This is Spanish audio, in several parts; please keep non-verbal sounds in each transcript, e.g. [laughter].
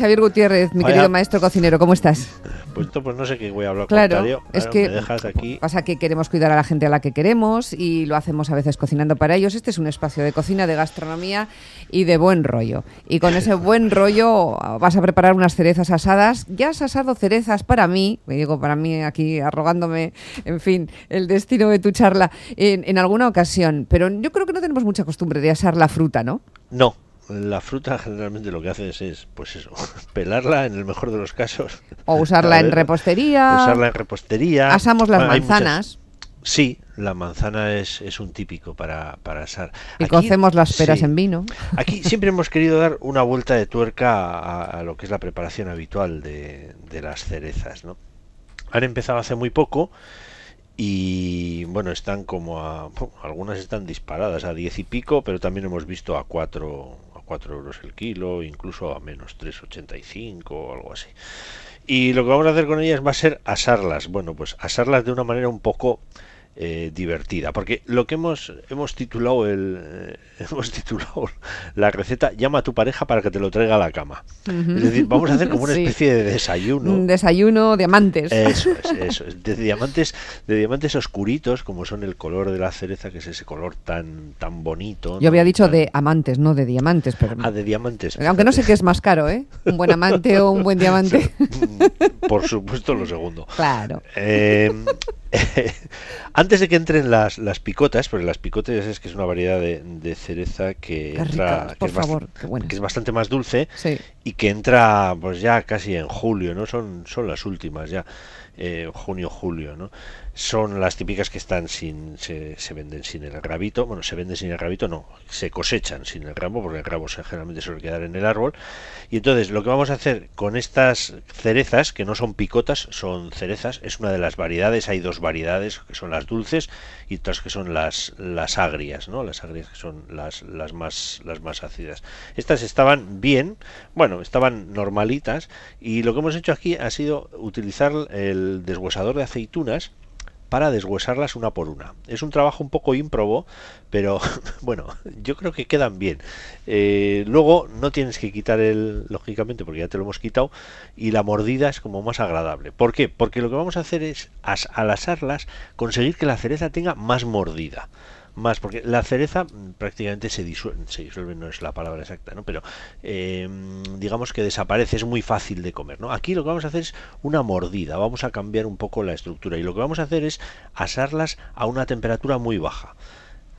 Xavier Gutiérrez, mi Vaya. querido maestro cocinero, ¿cómo estás? Pues pues no sé qué voy a hablar Claro, con Tario. es Claro, que me dejas aquí. pasa que queremos cuidar a la gente a la que queremos y lo hacemos a veces cocinando para ellos. Este es un espacio de cocina, de gastronomía y de buen rollo. Y con ese buen rollo vas a preparar unas cerezas asadas. Ya has asado cerezas para mí, me digo para mí aquí arrogándome, en fin, el destino de tu charla en, en alguna ocasión. Pero yo creo que no tenemos mucha costumbre de asar la fruta, ¿no? No, la fruta generalmente lo que haces es, pues eso, [laughs] pelarla en el mejor de los casos. O usarla [laughs] en repostería. Usarla en repostería. Asamos las Bueno, manzanas Sí, la manzana es, es un típico para, para asar. y Aquí- cocemos las peras sí. en vino. Aquí [laughs] siempre hemos querido dar una vuelta de tuerca a, a lo que es la preparación habitual de, de las cerezas, ¿no? Han empezado hace muy poco y bueno, están como a... bueno, algunas están disparadas a 10 y pico, pero también hemos visto a 4, a 4 euros el kilo, incluso a menos 3,85 o algo así. Y lo que vamos a hacer con ellas va a ser asarlas. Bueno, pues asarlas de una manera un poco eh, divertida, porque lo que hemos hemos titulado el eh, [laughs] hemos titulado la receta llama a tu pareja para que te lo traiga a la cama. Es decir, vamos a hacer como una [laughs] Sí. especie de desayuno. Un desayuno, diamantes. Eso es, [laughs] eso es. De diamantes, de diamantes oscuritos, como son el color de la cereza, que es ese color tan, tan bonito. Yo había dicho Tan- de amantes, no de diamantes, pero Ah, de diamantes. aunque no sé qué es más caro, ¿eh? Un buen amante o un buen diamante. Por supuesto, lo segundo. claro. Eh, antes de que entren las, las picotas, porque las picotas ya sabes que es una variedad de, de cereza que, entra, ricas, que por es favor, que bastante más dulce Sí. Y que entra pues ya casi en julio, ¿no? Son, son las últimas ya, eh, junio, julio, ¿no? Son las típicas que están sin, se, se venden sin el rabito, bueno, se venden sin el rabito, no, se cosechan sin el rabo, porque el rabo se, generalmente suele quedar en el árbol. Y entonces lo que vamos a hacer con estas cerezas, que no son picotas, son cerezas, es una de las variedades, hay dos variedades, que son las dulces y otras que son las, las agrias, ¿no? Las agrias que son las, las, más, las más ácidas. Estas estaban bien, bueno, estaban normalitas y lo que hemos hecho aquí ha sido utilizar el deshuesador de aceitunas para deshuesarlas una por una. Es un trabajo un poco ímprobo, pero [laughs] bueno, yo creo que quedan bien. Eh, luego no tienes que quitar el, lógicamente, porque ya te lo hemos quitado, y la mordida es como más agradable. ¿Por qué? Porque lo que vamos a hacer es, as- al asarlas, conseguir que la cereza tenga más mordida más porque la cereza mm, prácticamente se disuelve, se disuelve no es la palabra exacta, ¿no? Pero eh, digamos que desaparece, es muy fácil de comer, ¿no? Aquí lo que vamos a hacer es una mordida, vamos a cambiar un poco la estructura y lo que vamos a hacer es asarlas a una temperatura muy baja.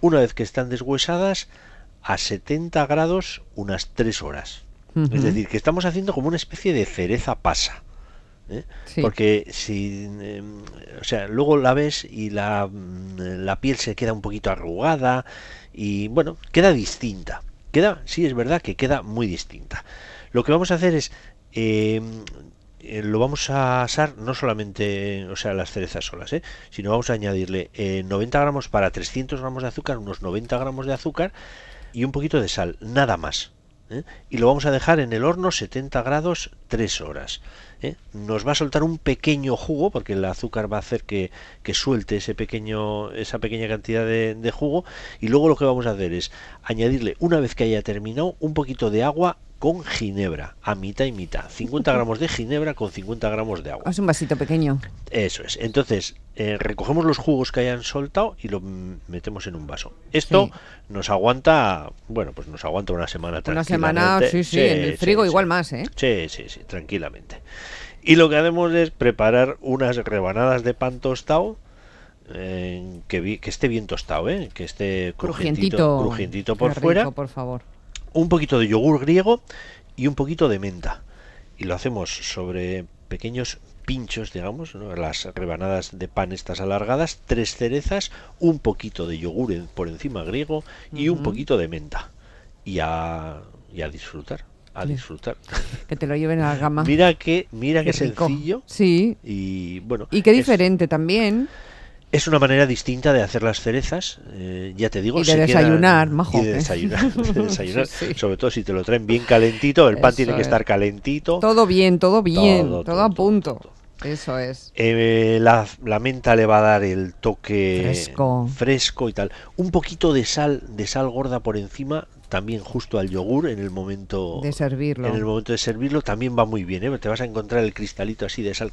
Una vez que están deshuesadas, a 70 grados unas 3 horas. Es decir, que estamos haciendo como una especie de cereza pasa. ¿Eh? Sí. Porque si, eh, o sea, luego la ves y la, mm, la piel se queda un poquito arrugada y bueno, queda distinta. Queda, sí es verdad que queda muy distinta. Lo que vamos a hacer es eh, eh, lo vamos a asar no solamente, o sea, las cerezas solas, ¿eh? sino vamos a añadirle eh, 90 gramos para 300 gramos de azúcar, unos 90 gramos de azúcar y un poquito de sal, nada más. ¿Eh? Y lo vamos a dejar en el horno 70 grados 3 horas. ¿eh? Nos va a soltar un pequeño jugo, porque el azúcar va a hacer que, que suelte ese pequeño, esa pequeña cantidad de, de jugo. Y luego lo que vamos a hacer es añadirle, una vez que haya terminado, un poquito de agua con ginebra, a mitad y mitad. 50 [laughs] gramos de ginebra con 50 gramos de agua. Es un vasito pequeño. Eso es. Entonces, eh, recogemos los jugos que hayan soltado y lo metemos en un vaso. Esto Sí. nos aguanta, bueno, pues nos aguanta una semana Una semana, tranquilamente. sí, sí, en el frigo igual más, ¿eh? Sí, sí, sí, tranquilamente. Y lo que hacemos es preparar unas rebanadas de pan tostado eh, que, vi- que esté bien tostado, ¿eh? que esté crujientito, Crujientito. por rico, fuera por favor. un poquito de yogur griego y un poquito de menta. Y lo hacemos sobre pequeños pinchos, digamos, ¿no? las rebanadas de pan estas alargadas, tres cerezas, un poquito de yogur por encima griego y un poquito de menta. Y a, y a disfrutar, a disfrutar. [laughs] Que te lo lleven a la gama. mira que, mira Qué sencillo. Sí. Y bueno, Y qué es- diferente también. Es una manera distinta de hacer las cerezas, eh, ya te digo. Y de se quedan- desayunar, majo, Y de desayunar, de [laughs] desayunar. Sí, sí. Sobre todo si te lo traen bien calentito, el pan tiene que es. estar calentito. Todo bien, todo bien, Todo, todo, todo, a punto. todo. Eso es. Eh, la, la menta le va a dar el toque Fresco. fresco y tal. Un poquito de sal, de sal gorda por encima, también justo al yogur en el momento de servirlo. En el momento de servirlo también va muy bien, ¿eh? Te vas a encontrar el cristalito así de sal.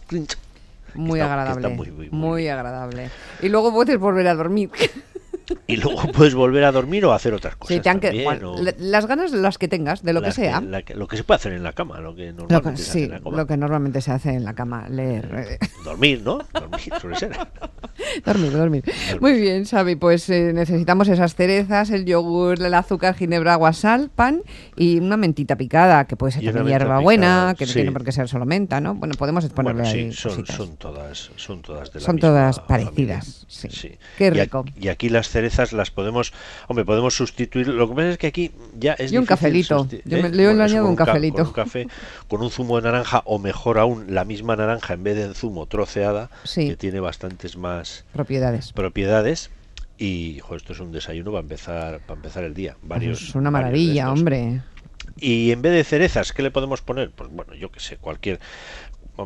Muy agradable. muy, agradable. Y luego puedes volver a dormir. [laughs] y luego puedes volver a dormir o hacer otras cosas. Las ganas las que tengas, de lo que sea. lo que se puede hacer en la cama, lo que normalmente se hace en la cama. Lo que normalmente se hace en la cama, leer. Dormir, ¿no? Dormir suele ser. [laughs] dormir, dormir, Muy bien, Xavi, pues eh, necesitamos esas cerezas, el yogur, el azúcar, ginebra, agua, sal, pan y una mentita picada, que puede ser también hierbabuena, que no tiene por qué ser solo menta, ¿no? Bueno, podemos ponerle ahí son, son, todas, son todas de la Son todas parecidas, sí. Qué rico. Y, aquí las cerezas las podemos, hombre, podemos sustituir. Lo que pasa es que aquí ya es. Y un cafelito. Yo me, le añado un, cafelito. Con un café, con un zumo de naranja, o mejor aún, la misma naranja en vez de en zumo troceada, que tiene bastantes más propiedades. Propiedades. Y esto es un desayuno para empezar, para empezar el día. Varios, es una maravilla, hombre. Y en vez de cerezas, ¿qué le podemos poner? Pues bueno, yo que sé, cualquier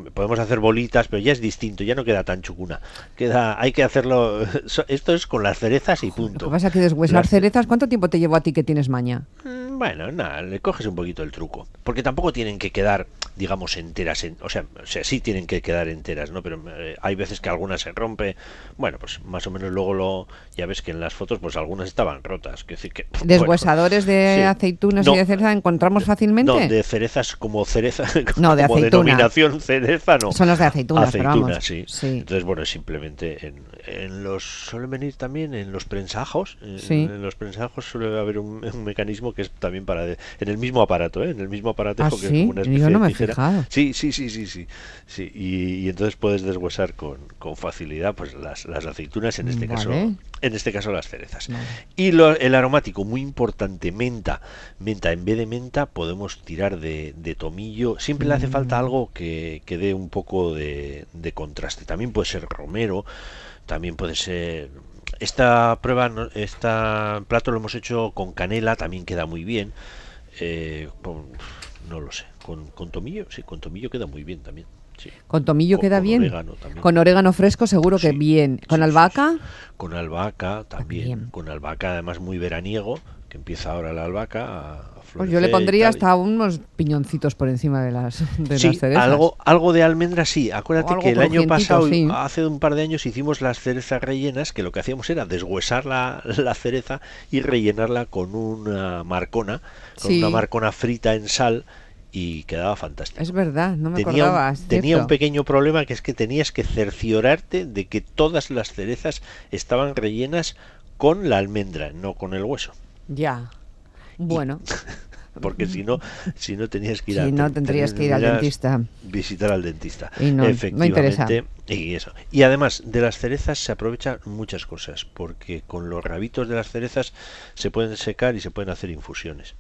podemos hacer bolitas, pero ya es distinto, ya no queda tan chucuna. Queda, hay que hacerlo. [laughs] Esto es con las cerezas y punto. ¿Qué pasa que deshuesar cerezas? ¿Cuánto tiempo te llevó a ti que tienes maña? Mm, bueno, nada, le coges un poquito el truco. Porque tampoco tienen que quedar, digamos, enteras. o, sea, o sea, sí tienen que quedar enteras, ¿no? Pero eh, hay veces que algunas se rompe. Bueno, pues más o menos luego lo. Ya ves que en las fotos, pues algunas estaban rotas. Que decir que, [laughs] ¿Deshuesadores de aceitunas y de cereza encontramos fácilmente? No, de cerezas como cereza. [laughs] No, de aceitunas. denominación cereza, no. Son las de aceitunas. Aceitunas, sí. Entonces, bueno, simplemente en, en, los. Suelen venir también en los prensajos. En, los prensajos suele haber un, mecanismo que es también para. en el mismo aparato, ¿eh? En el mismo aparato ¿Ah, que es como una especie Yo no me de tijera. Sí, sí, sí, sí, sí. sí. Y, entonces puedes deshuesar con, con facilidad pues las, las aceitunas, en este caso en este caso las cerezas. Y lo, el aromático, muy importante, menta. Menta, en vez de menta podemos tirar de, tomillo. Siempre le hace falta mm. algo que, que dé un poco de, contraste. También puede ser romero, también puede ser... Esta prueba, este plato lo hemos hecho con canela, también queda muy bien. Eh, no lo sé, con, con tomillo, sí, con tomillo queda muy bien también. ¿Con tomillo queda bien? con orégano fresco seguro que bien. ¿Con albahaca? Con albahaca también. Con albahaca además muy veraniego, que empieza ahora la albahaca pues yo le pondría hasta unos piñoncitos por encima de las, de sí, cerezas. Algo, algo de almendra sí. Acuérdate que el año pasado, hace un par de años, hicimos las cerezas rellenas, que lo que hacíamos era deshuesar la, la cereza y rellenarla con una marcona, con una marcona frita en sal y quedaba fantástico. Es verdad, no me tenía acordaba. Un, tenía un pequeño problema que es que tenías que cerciorarte de que todas las cerezas estaban rellenas con la almendra, no con el hueso. Ya. Bueno. [laughs] porque si no, si no tenías que ir si no tendrías que ir al dentista. Visitar al dentista. Y no, Efectivamente. Y eso. Y además, de las cerezas se aprovechan muchas cosas, porque con los rabitos de las cerezas se pueden secar y se pueden hacer infusiones.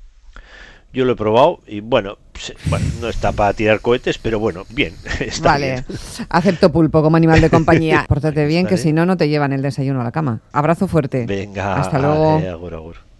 Yo lo he probado y bueno, bueno, no está para tirar cohetes, pero bueno, bien. [laughs] Está vale, acepto pulpo como animal de compañía. [laughs] Pórtate bien, que si no, no te llevan el desayuno a la cama. Abrazo fuerte. Venga, hasta luego.